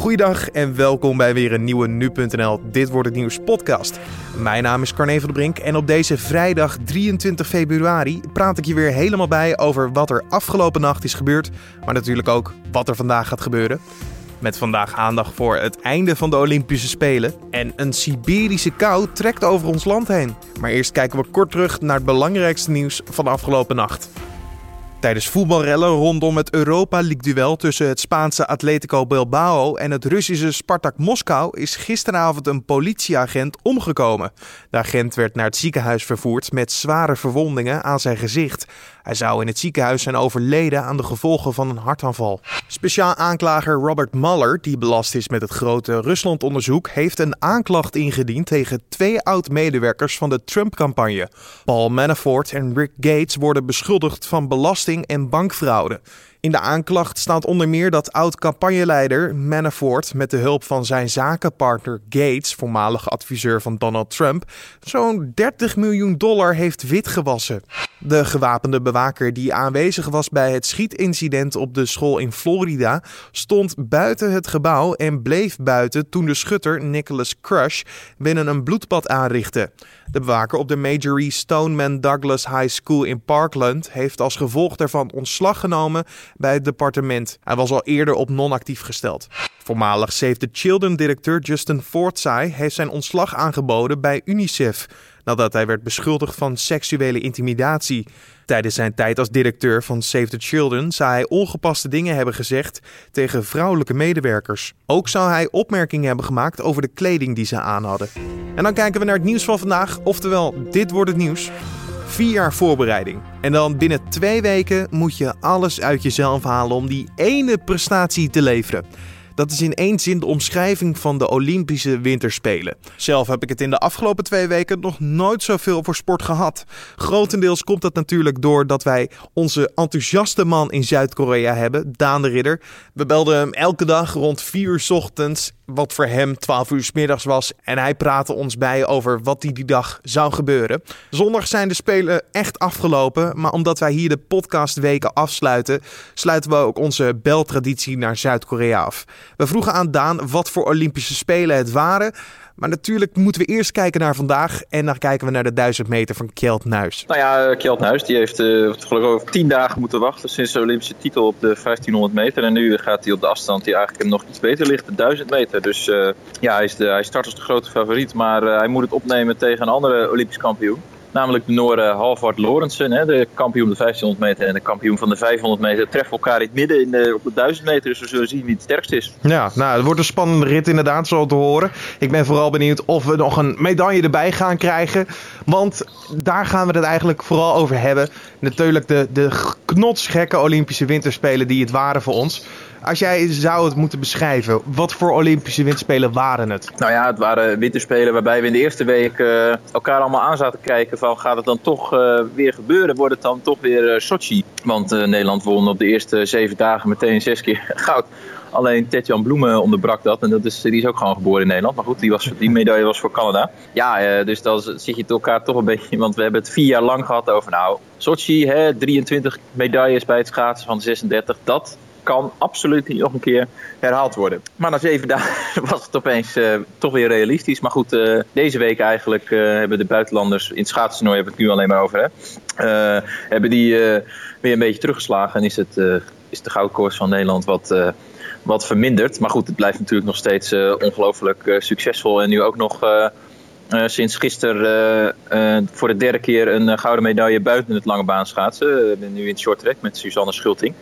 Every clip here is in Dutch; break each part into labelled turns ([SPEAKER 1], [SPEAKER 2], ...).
[SPEAKER 1] Goeiedag en welkom bij weer een nieuwe Nu.nl Dit Wordt Het Nieuws podcast. Mijn naam is Carne van der Brink en op deze vrijdag 23 februari praat ik je weer helemaal bij over wat er afgelopen nacht is gebeurd, maar natuurlijk ook wat er vandaag gaat gebeuren. Met vandaag aandacht voor het einde van de Olympische Spelen. En een Siberische kou trekt over ons land heen. Maar eerst kijken we kort terug naar het belangrijkste nieuws van de afgelopen nacht. Tijdens voetbalrellen rondom het Europa League-duel tussen het Spaanse Atletico Bilbao en het Russische Spartak Moskou is gisteravond een politieagent omgekomen. De agent werd naar het ziekenhuis vervoerd met zware verwondingen aan zijn gezicht. Hij zou in het ziekenhuis zijn overleden aan de gevolgen van een hartaanval. Speciaal aanklager Robert Mueller, die belast is met het grote Rusland-onderzoek, heeft een aanklacht ingediend tegen twee oud-medewerkers van de Trump-campagne. Paul Manafort en Rick Gates worden beschuldigd van belasting en bankfraude. In de aanklacht staat onder meer dat oud-campagneleider Manafort met de hulp van zijn zakenpartner Gates, voormalige adviseur van Donald Trump, zo'n 30 miljoen dollar heeft witgewassen. De gewapende bewaker die aanwezig was bij het schietincident op de school in Florida stond buiten het gebouw en bleef buiten toen de schutter Nicholas Crush binnen een bloedbad aanrichtte. De bewaker op de Majorie Stoneman Douglas High School in Parkland heeft als gevolg daarvan ontslag genomen bij het departement. Hij was al eerder op non-actief gesteld. Voormalig Save the Children-directeur Justin Forsyth heeft zijn ontslag aangeboden bij UNICEF nadat hij werd beschuldigd van seksuele intimidatie. Tijdens zijn tijd als directeur van Save the Children zou hij ongepaste dingen hebben gezegd tegen vrouwelijke medewerkers. Ook zou hij opmerkingen hebben gemaakt over de kleding die ze aan hadden. En dan kijken we naar het nieuws van vandaag, oftewel dit wordt het nieuws. Vier jaar voorbereiding. En dan binnen twee weken moet je alles uit jezelf halen om die ene prestatie te leveren. Dat is in één zin de omschrijving van de Olympische Winterspelen. Zelf heb ik het in de afgelopen twee weken nog nooit zoveel voor sport gehad. Grotendeels komt dat natuurlijk doordat wij onze enthousiaste man in Zuid-Korea hebben, Daan de Ridder. We belden hem elke dag rond 4 uur ochtends, wat voor hem 12 uur s middags was. En hij praatte ons bij over wat die, die dag zou gebeuren. Zondag zijn de Spelen echt afgelopen, maar omdat wij hier de podcastweken afsluiten, sluiten we ook onze beltraditie naar Zuid-Korea af. We vroegen aan Daan wat voor Olympische Spelen het waren. Maar natuurlijk moeten we eerst kijken naar vandaag. En dan kijken we naar de 1000 meter van Kjeld Nuis.
[SPEAKER 2] Nou ja, Kjeld Nuis die heeft uh, gelukkig over 10 dagen moeten wachten sinds de Olympische titel op de 1500 meter. En nu gaat hij op de afstand die eigenlijk hem nog iets beter ligt, de 1000 meter. Dus uh, ja, hij, is de, hij start als de grote favoriet. Maar hij moet het opnemen tegen een andere Olympisch kampioen. Namelijk de Noorden Halvard Lorentzen, hè, de kampioen de 1500 meter en de kampioen van de 500 meter, treffen elkaar in het midden in de, op de 1000 meter. Dus we zullen zien wie het sterkst is.
[SPEAKER 1] Ja, nou, het wordt een spannende rit inderdaad, zo te horen. Ik ben vooral benieuwd of we nog een medaille erbij gaan krijgen. Want daar gaan we het eigenlijk vooral over hebben. Natuurlijk de, de knotsgekke Olympische Winterspelen die het waren voor ons. Als jij zou het moeten beschrijven, wat voor Olympische Winterspelen waren het?
[SPEAKER 2] Nou ja, het waren winterspelen waarbij we in de eerste week uh, elkaar allemaal aan zaten kijken van gaat het dan toch uh, weer gebeuren? Wordt het dan toch weer uh, Sochi? Want Nederland won op de eerste zeven dagen meteen zes keer goud. Alleen Tetjan Bloemen onderbrak dat. En dat is, die is ook gewoon geboren in Nederland. Maar goed, die, was, die medaille was voor Canada. Ja, dus dan zit je elkaar toch een beetje... Want we hebben het vier jaar lang gehad over... Nou, Sochi, hè, 23 medailles bij het schaatsen van 36. Dat kan absoluut niet nog een keer herhaald worden. Maar na zeven dagen was het opeens uh, toch weer realistisch. Maar goed, uh, deze week eigenlijk uh, hebben de buitenlanders in het schaatstoernooi, hebben we het nu alleen maar over, hè, hebben die weer een beetje teruggeslagen. En is, het, is de goudkoers van Nederland wat, wat verminderd. Maar goed, het blijft natuurlijk nog steeds ongelooflijk succesvol. En nu ook nog... Sinds gisteren voor de derde keer een gouden medaille buiten het lange baan schaatsen. nu in het short track met Suzanne Schulting.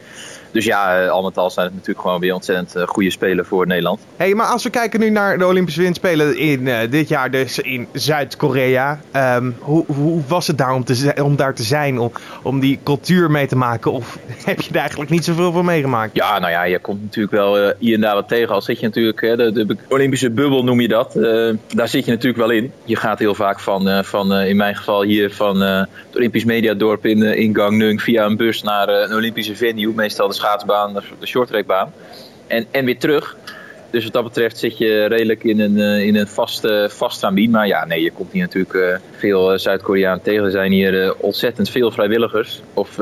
[SPEAKER 2] Dus ja, al met al zijn het natuurlijk gewoon weer ontzettend goede spelen voor Nederland.
[SPEAKER 1] hey, maar als we kijken nu naar de Olympische Winterspelen in dit jaar dus in Zuid-Korea. Um, hoe, hoe, was het daar om, te, om daar te zijn, om, om die cultuur mee te maken? Of heb je daar eigenlijk niet zoveel van meegemaakt?
[SPEAKER 2] Ja, nou ja, je komt natuurlijk wel hier en daar wat tegen. Al zit je natuurlijk, hè, de, de, Olympische bubbel noem je dat. daar zit je natuurlijk wel in. Je gaat heel vaak van, van in mijn geval hier, van het Olympisch Mediadorp in, in Gangneung via een bus naar een Olympische venue. Meestal de schaatsbaan, de shorttrackbaan. En, en weer terug. Dus wat dat betreft zit je redelijk in een, in een vaste, vast aanbied. Maar ja, nee, je komt hier natuurlijk uh, veel Zuid-Koreanen tegen. Er zijn hier ontzettend veel vrijwilligers. Of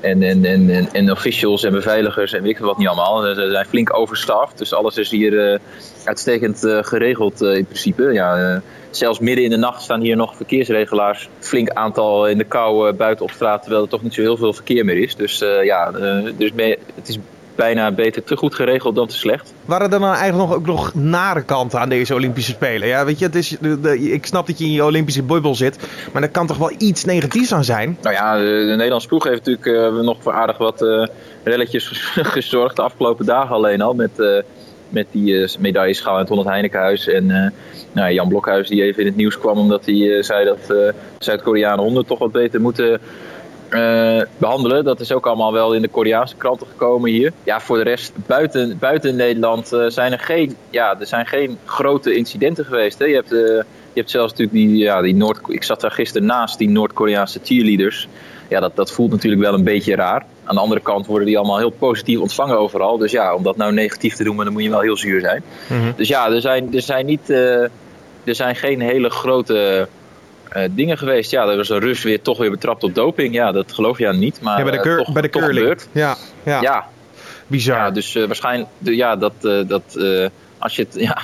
[SPEAKER 2] en, en, en, en, officials en beveiligers en weet ik wat niet allemaal. Ze zijn flink overstaffed, dus alles is hier uitstekend geregeld in principe. Ja, zelfs midden in de nacht staan hier nog verkeersregelaars. Flink aantal in de kou buiten op straat, terwijl er toch niet zo heel veel verkeer meer is. Dus ja, dus het is bijna beter te goed geregeld dan te slecht.
[SPEAKER 1] Waren er dan eigenlijk nog, ook nog nare kanten aan deze Olympische Spelen? Ja, weet je, het is, de, ik snap dat je in je Olympische bubbel zit, maar er kan toch wel iets negatiefs aan zijn?
[SPEAKER 2] Nou ja, de, de Nederlandse ploeg heeft natuurlijk uh, nog voor aardig wat uh, relletjes gezorgd de afgelopen dagen alleen al met... Uh, met die medailleschaal in het 100 Heinekenhuis. En nou, Jan Blokhuis die even in het nieuws kwam omdat hij zei dat Zuid-Koreanen honden toch wat beter moeten uh, behandelen. Dat is ook allemaal wel in de Koreaanse kranten gekomen hier. Ja, voor de rest, buiten, buiten Nederland uh, zijn er geen, ja, er zijn geen grote incidenten geweest. Hè. Je, hebt, uh, je hebt zelfs natuurlijk die, ja, die Noord... Ik zat daar gisteren naast die Noord-Koreaanse cheerleaders. Ja, dat, dat voelt natuurlijk wel een beetje raar. Aan de andere kant worden die allemaal heel positief ontvangen overal. Dus ja, om dat nou negatief te doen, dan moet je wel heel zuur zijn. Mm -hmm. Dus ja, er zijn, er zijn niet... er zijn geen hele grote uh, dingen geweest. Ja, er was een Rus weer toch weer betrapt op doping. Ja, dat geloof je aan niet. Maar,
[SPEAKER 1] ja, bij de, cur
[SPEAKER 2] toch,
[SPEAKER 1] bij de curling. Ja, ja.
[SPEAKER 2] ja.
[SPEAKER 1] Bizar.
[SPEAKER 2] Ja, dus uh, waarschijnlijk, ja, dat, uh, dat als, je het, ja,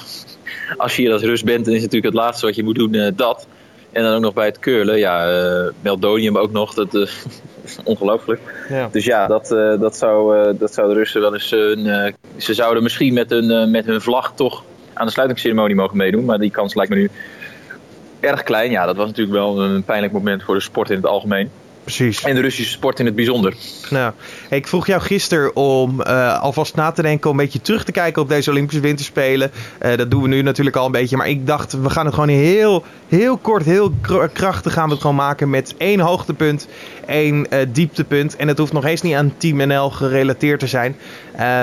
[SPEAKER 2] als je hier als Rus bent, dan is natuurlijk het laatste wat je moet doen dat. En dan ook nog bij het curlen, ja, meldonium ook nog, dat is ongelooflijk. Ja. Dus ja, dat, dat, zou, dat zou de Russen wel eens, hun, ze zouden misschien met hun, met hun vlag toch aan de sluitingsceremonie mogen meedoen. Maar die kans lijkt me nu erg klein. Ja, dat was natuurlijk wel een pijnlijk moment voor de sport in het algemeen.
[SPEAKER 1] Precies.
[SPEAKER 2] En de Russische sport in het bijzonder.
[SPEAKER 1] Nou, ik vroeg jou gisteren om uh, alvast na te denken, om een beetje terug te kijken op deze Olympische Winterspelen. Uh, dat doen we nu natuurlijk al een beetje. Maar ik dacht, we gaan het gewoon heel, heel kort, heel krachtig gaan we het gewoon maken met één hoogtepunt, één uh, dieptepunt. En het hoeft nog eens niet aan Team NL gerelateerd te zijn.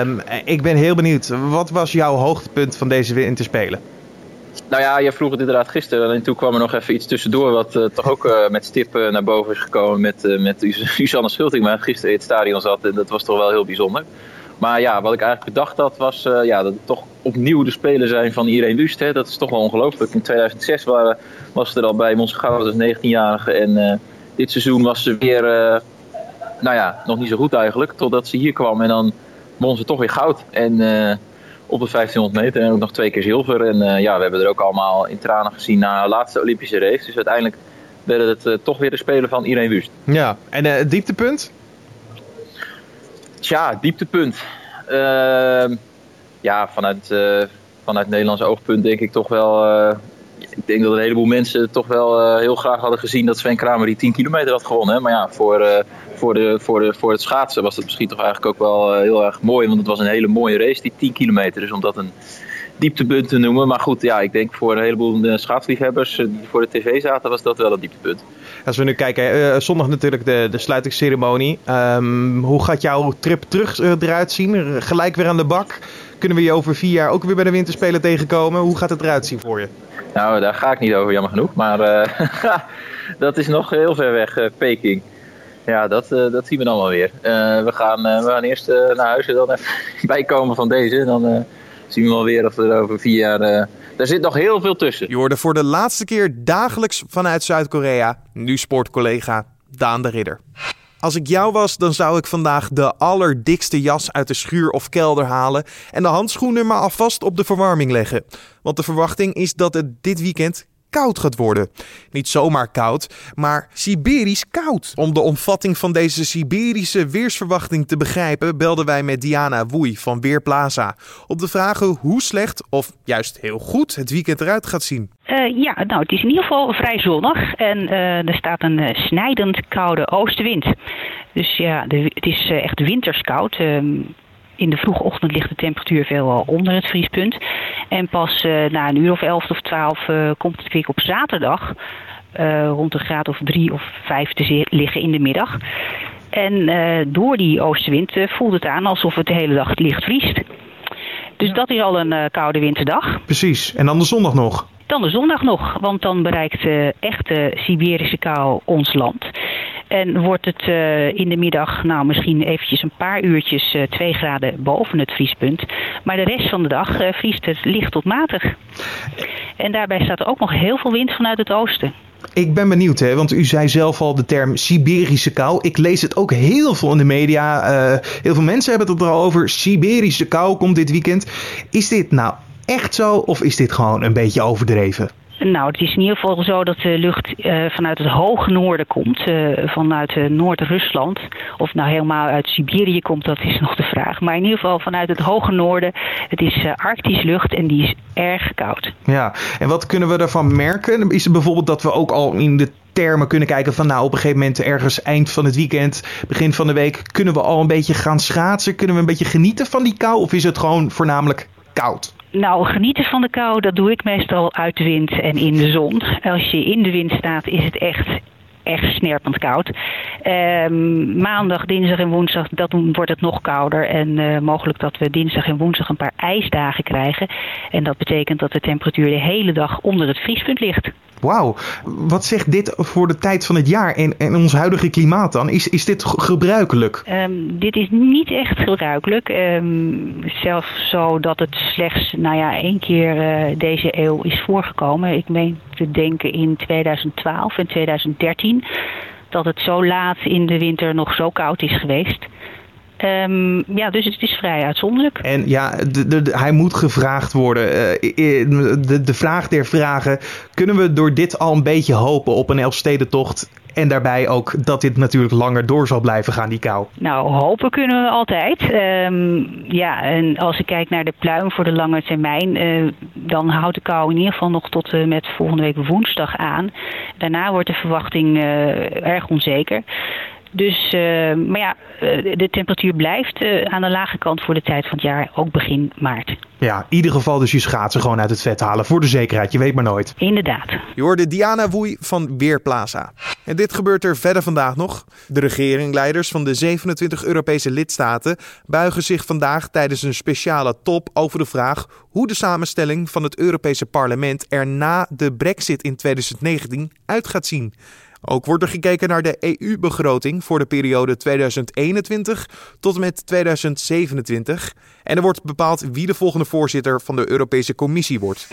[SPEAKER 1] Um, ik ben heel benieuwd. Wat was jouw hoogtepunt van deze Winterspelen?
[SPEAKER 2] Nou ja, je vroeg het inderdaad gisteren. En toen kwam er nog even iets tussendoor. Wat uh, toch ook uh, met stip uh, naar boven is gekomen. Met, uh, met Susanne Schulting. Maar gisteren in het stadion zat. En dat was toch wel heel bijzonder. Maar ja, wat ik eigenlijk bedacht had. Was ja, dat het toch opnieuw de spelen zijn van Irene Wust. Hè. Dat is toch wel ongelooflijk. In 2006 waren, was ze er al bij Monsgouw. Dat is 19-jarige. En dit seizoen was ze weer. nou ja, nog niet zo goed eigenlijk. Totdat ze hier kwam. En dan won ze toch weer goud. En op de 1500 meter en ook nog twee keer zilver. En uh, ja, we hebben er ook allemaal in tranen gezien na de laatste Olympische race. Dus uiteindelijk werden het uh, toch weer de Spelen van Irene Wust.
[SPEAKER 1] Ja, en uh, het dieptepunt?
[SPEAKER 2] Tja, dieptepunt. Ehm, ja, vanuit, vanuit Nederlands oogpunt denk ik toch wel... ik denk dat een heleboel mensen toch wel heel graag hadden gezien dat Sven Kramer die 10 kilometer had gewonnen. Maar ja, voor voor, de, voor, de, voor het schaatsen was het misschien toch eigenlijk ook wel eh, heel erg mooi. Want het was een hele mooie race, die 10 kilometer. Dus om dat een dieptepunt te noemen. Maar goed, ja, ik denk voor een heleboel eh, schaatsliefhebbers eh, die voor de tv zaten, was dat wel een dieptepunt.
[SPEAKER 1] Als we nu kijken, zondag natuurlijk de, de sluitingsceremonie. Um, hoe gaat jouw trip terug eruit zien? Gelijk weer aan de bak? Kunnen we je over vier jaar ook weer bij de winterspelen tegenkomen? Hoe gaat het eruit zien voor je?
[SPEAKER 2] Nou, daar ga ik niet over, jammer genoeg. Maar uh, dat is nog heel ver weg, Peking. Ja, dat, uh, dat zien we dan wel weer. We, gaan, we gaan eerst naar huis en dan even bijkomen van deze. Dan zien we wel weer of er over vier jaar... er zit nog heel veel tussen.
[SPEAKER 1] Je hoorde voor de laatste keer dagelijks vanuit Zuid-Korea... nu sportcollega Daan de Ridder. Als ik jou was, dan zou ik vandaag de allerdikste jas uit de schuur of kelder halen en de handschoenen maar alvast op de verwarming leggen. Want de verwachting is dat het dit weekend koud gaat worden. Niet zomaar koud, maar Siberisch koud. Om de omvatting van deze Siberische weersverwachting te begrijpen, belden wij met Diana Woei van Weerplaza. Op de vragen hoe slecht of juist heel goed het weekend eruit gaat zien.
[SPEAKER 3] Uh, ja, nou, het is in ieder geval vrij zonnig en uh, er staat een uh, snijdend koude oostenwind. Dus ja, het is echt winterskoud. In de vroege ochtend ligt de temperatuur veel onder het vriespunt. En pas uh, na een uur of elf of twaalf uh, komt het weer op zaterdag. Uh, rond een graad of drie of vijf te liggen in de middag. En door die oostenwind voelt het aan alsof het de hele dag licht vriest. Dus ja. dat is al een koude winterdag.
[SPEAKER 1] Precies. En dan de zondag nog?
[SPEAKER 3] Dan de zondag nog, want dan bereikt de echte Siberische kou ons land. En wordt het uh, in de middag, nou misschien eventjes een paar uurtjes, uh, 2 graden boven het vriespunt. Maar de rest van de dag uh, vriest het licht tot matig. En daarbij staat er ook nog heel veel wind vanuit het oosten.
[SPEAKER 1] Ik ben benieuwd, hè, want u zei zelf al de term Siberische kou. Ik lees het ook heel veel in de media. Heel veel mensen hebben het er al over. Siberische kou komt dit weekend. Is dit nou echt zo of is dit gewoon een beetje overdreven?
[SPEAKER 3] Nou, het is in ieder geval zo dat de lucht uh, vanuit het hoge noorden komt, uh, vanuit uh, Noord-Rusland. Of nou helemaal uit Siberië komt, dat is nog de vraag. Maar in ieder geval vanuit het hoge noorden. Het is arctisch lucht en die is erg koud.
[SPEAKER 1] Ja, en wat kunnen we daarvan merken? Is het bijvoorbeeld dat we ook al in de termen kunnen kijken van nou op een gegeven moment ergens eind van het weekend, begin van de week, kunnen we al een beetje gaan schaatsen? Kunnen we een beetje genieten van die kou? Of is het gewoon voornamelijk koud?
[SPEAKER 3] Nou, genieten van de kou, dat doe ik meestal uit de wind en in de zon. Als je in de wind staat, is het echt echt snerpend koud. Ehm, maandag, dinsdag en woensdag, dat wordt het nog kouder. En uh, mogelijk dat we dinsdag en woensdag een paar ijsdagen krijgen. En dat betekent dat de temperatuur de hele dag onder het vriespunt ligt.
[SPEAKER 1] Wauw, wat zegt dit voor de tijd van het jaar en, en ons huidige klimaat dan? Is, is dit gebruikelijk?
[SPEAKER 3] Um, dit is niet echt gebruikelijk. Um, zelfs zo dat het slechts nou ja, één keer uh, deze eeuw is voorgekomen. Ik meen denken in 2012 en 2013 dat het zo laat in de winter nog zo koud is geweest. Um, ja, dus het is vrij uitzonderlijk.
[SPEAKER 1] En ja, de, hij moet gevraagd worden. De, de vraag der vragen. Kunnen we door dit al een beetje hopen op een Elfstedentocht? En daarbij ook dat dit natuurlijk langer door zal blijven gaan, die kou.
[SPEAKER 3] Nou, hopen kunnen we altijd. Um, ja, en als ik kijk naar de pluim voor de lange termijn, uh, dan houdt de kou in ieder geval nog tot uh, met volgende week woensdag aan. Daarna wordt de verwachting uh, erg onzeker. Dus, uh, maar ja, de temperatuur blijft uh, aan de lage kant voor de tijd van het jaar, ook begin maart.
[SPEAKER 1] Ja, in ieder geval dus je schaatsen gewoon uit het vet halen voor de zekerheid. Je weet maar nooit.
[SPEAKER 3] Inderdaad.
[SPEAKER 1] Je hoorde Diana Woei van Weerplaza. En dit gebeurt er verder vandaag nog. De regeringleiders van de 27 Europese lidstaten buigen zich vandaag tijdens een speciale top over de vraag hoe de samenstelling van het Europese parlement er na de brexit in 2019 uit gaat zien. Ook wordt er gekeken naar de EU-begroting voor de periode 2021 tot en met 2027. En er wordt bepaald wie de volgende voorzitter van de Europese Commissie wordt.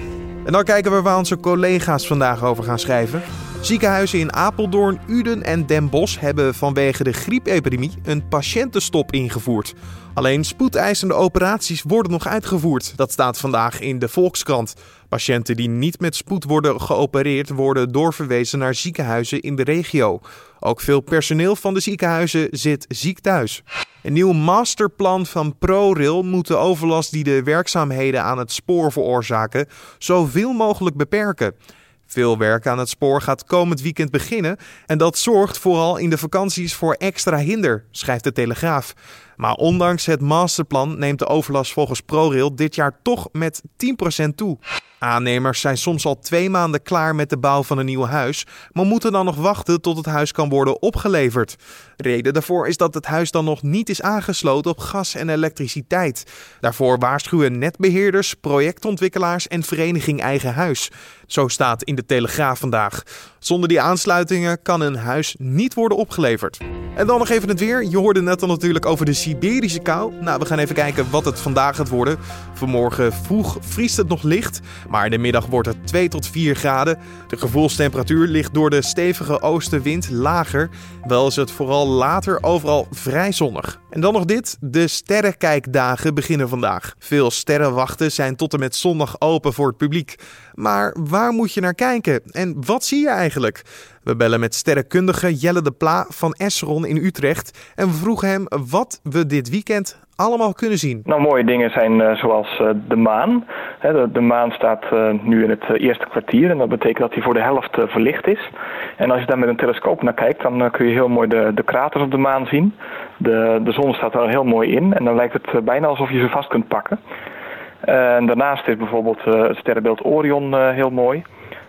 [SPEAKER 1] En dan kijken we waar onze collega's vandaag over gaan schrijven. Ziekenhuizen in Apeldoorn, Uden en Den Bosch hebben vanwege de griepepidemie een patiëntenstop ingevoerd. Alleen spoedeisende operaties worden nog uitgevoerd. Dat staat vandaag in de Volkskrant. Patiënten die niet met spoed worden geopereerd worden doorverwezen naar ziekenhuizen in de regio. Ook veel personeel van de ziekenhuizen zit ziek thuis. Een nieuw masterplan van ProRail moet de overlast die de werkzaamheden aan het spoor veroorzaken zoveel mogelijk beperken. Veel werk aan het spoor gaat komend weekend beginnen en dat zorgt vooral in de vakanties voor extra hinder, schrijft de Telegraaf. Maar ondanks het masterplan neemt de overlast volgens ProRail dit jaar toch met 10% toe. Aannemers zijn soms al twee maanden klaar met de bouw van een nieuw huis, maar moeten dan nog wachten tot het huis kan worden opgeleverd. Reden daarvoor is dat het huis dan nog niet is aangesloten op gas en elektriciteit. Daarvoor waarschuwen netbeheerders, projectontwikkelaars en vereniging Eigen Huis. Zo staat in de Telegraaf vandaag. Zonder die aansluitingen kan een huis niet worden opgeleverd. En dan nog even het weer. Je hoorde net al natuurlijk over de Siberische kou. Nou, we gaan even kijken wat het vandaag gaat worden. Vanmorgen vroeg vriest het nog licht, maar de middag wordt het 2 tot 4 graden. De gevoelstemperatuur ligt door de stevige oostenwind lager. Wel is het vooral later overal vrij zonnig. En dan nog dit. De sterrenkijkdagen beginnen vandaag. Veel sterrenwachten zijn tot en met zondag open voor het publiek. Maar waar moet je naar kijken? En wat zie je eigenlijk? We bellen met sterrenkundige Jelle de Pla van Esseron in Utrecht. En we vroegen hem wat we dit weekend allemaal kunnen zien.
[SPEAKER 4] Nou, mooie dingen zijn uh, zoals uh, de maan. De, maan staat uh, nu in het eerste kwartier en dat betekent dat hij voor de helft verlicht is. En als je daar met een telescoop naar kijkt, dan kun je heel mooi de, de kraters op de maan zien. De, de zon staat er heel mooi in en dan lijkt het bijna alsof je ze vast kunt pakken. En daarnaast is bijvoorbeeld het sterrenbeeld Orion heel mooi.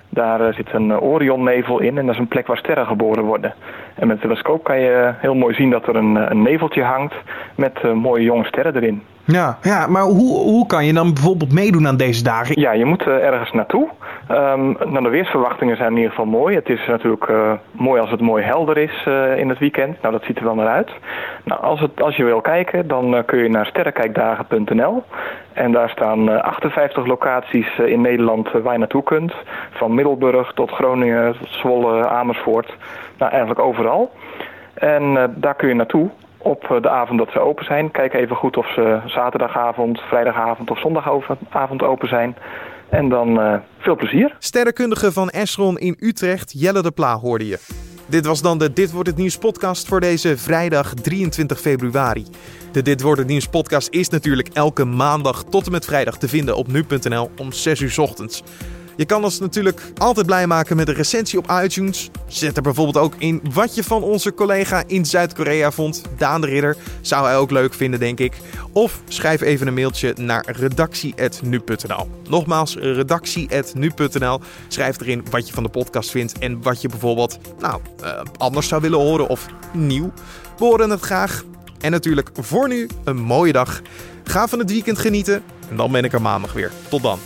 [SPEAKER 4] Daar zit een Orionnevel in en dat is een plek waar sterren geboren worden. En met een telescoop kan je heel mooi zien dat er een, een neveltje hangt met mooie jonge sterren erin.
[SPEAKER 1] Ja, ja maar hoe, hoe kan je dan bijvoorbeeld meedoen aan deze dagen?
[SPEAKER 4] Ja, je moet uh, ergens naartoe. Um, nou, de weersverwachtingen zijn in ieder geval mooi. Het is natuurlijk uh, mooi als het mooi helder is in het weekend. Nou, dat ziet er wel naar uit. Nou, als, het, als je wil kijken, dan kun je naar sterrenkijkdagen.nl. En daar staan 58 locaties in Nederland waar je naartoe kunt. van Middelburg tot Groningen, Zwolle, Amersfoort. Nou, eigenlijk overal. En daar kun je naartoe op de avond dat ze open zijn. Kijk even goed of ze zaterdagavond, vrijdagavond of zondagavond open zijn. En dan veel plezier.
[SPEAKER 1] Sterrenkundige van Esron in Utrecht, Jelle de Pla, hoorde je. Dit was dan de Dit wordt het nieuws podcast voor deze vrijdag 23 februari. De Dit wordt het nieuws podcast is natuurlijk elke maandag tot en met vrijdag te vinden op nu.nl om 6 uur ochtends. Je kan ons natuurlijk altijd blij maken met een recensie op iTunes. Zet er bijvoorbeeld ook in wat je van onze collega in Zuid-Korea vond, Daan de Ridder. Zou hij ook leuk vinden, denk ik. Of schrijf even een mailtje naar redactie.nu.nl. Nogmaals, redactie.nu.nl. Schrijf erin wat je van de podcast vindt en wat je bijvoorbeeld nou, uh, anders zou willen horen of nieuw. We horen het graag. En natuurlijk voor nu een mooie dag. Ga van het weekend genieten en dan ben ik er maandag weer. Tot dan.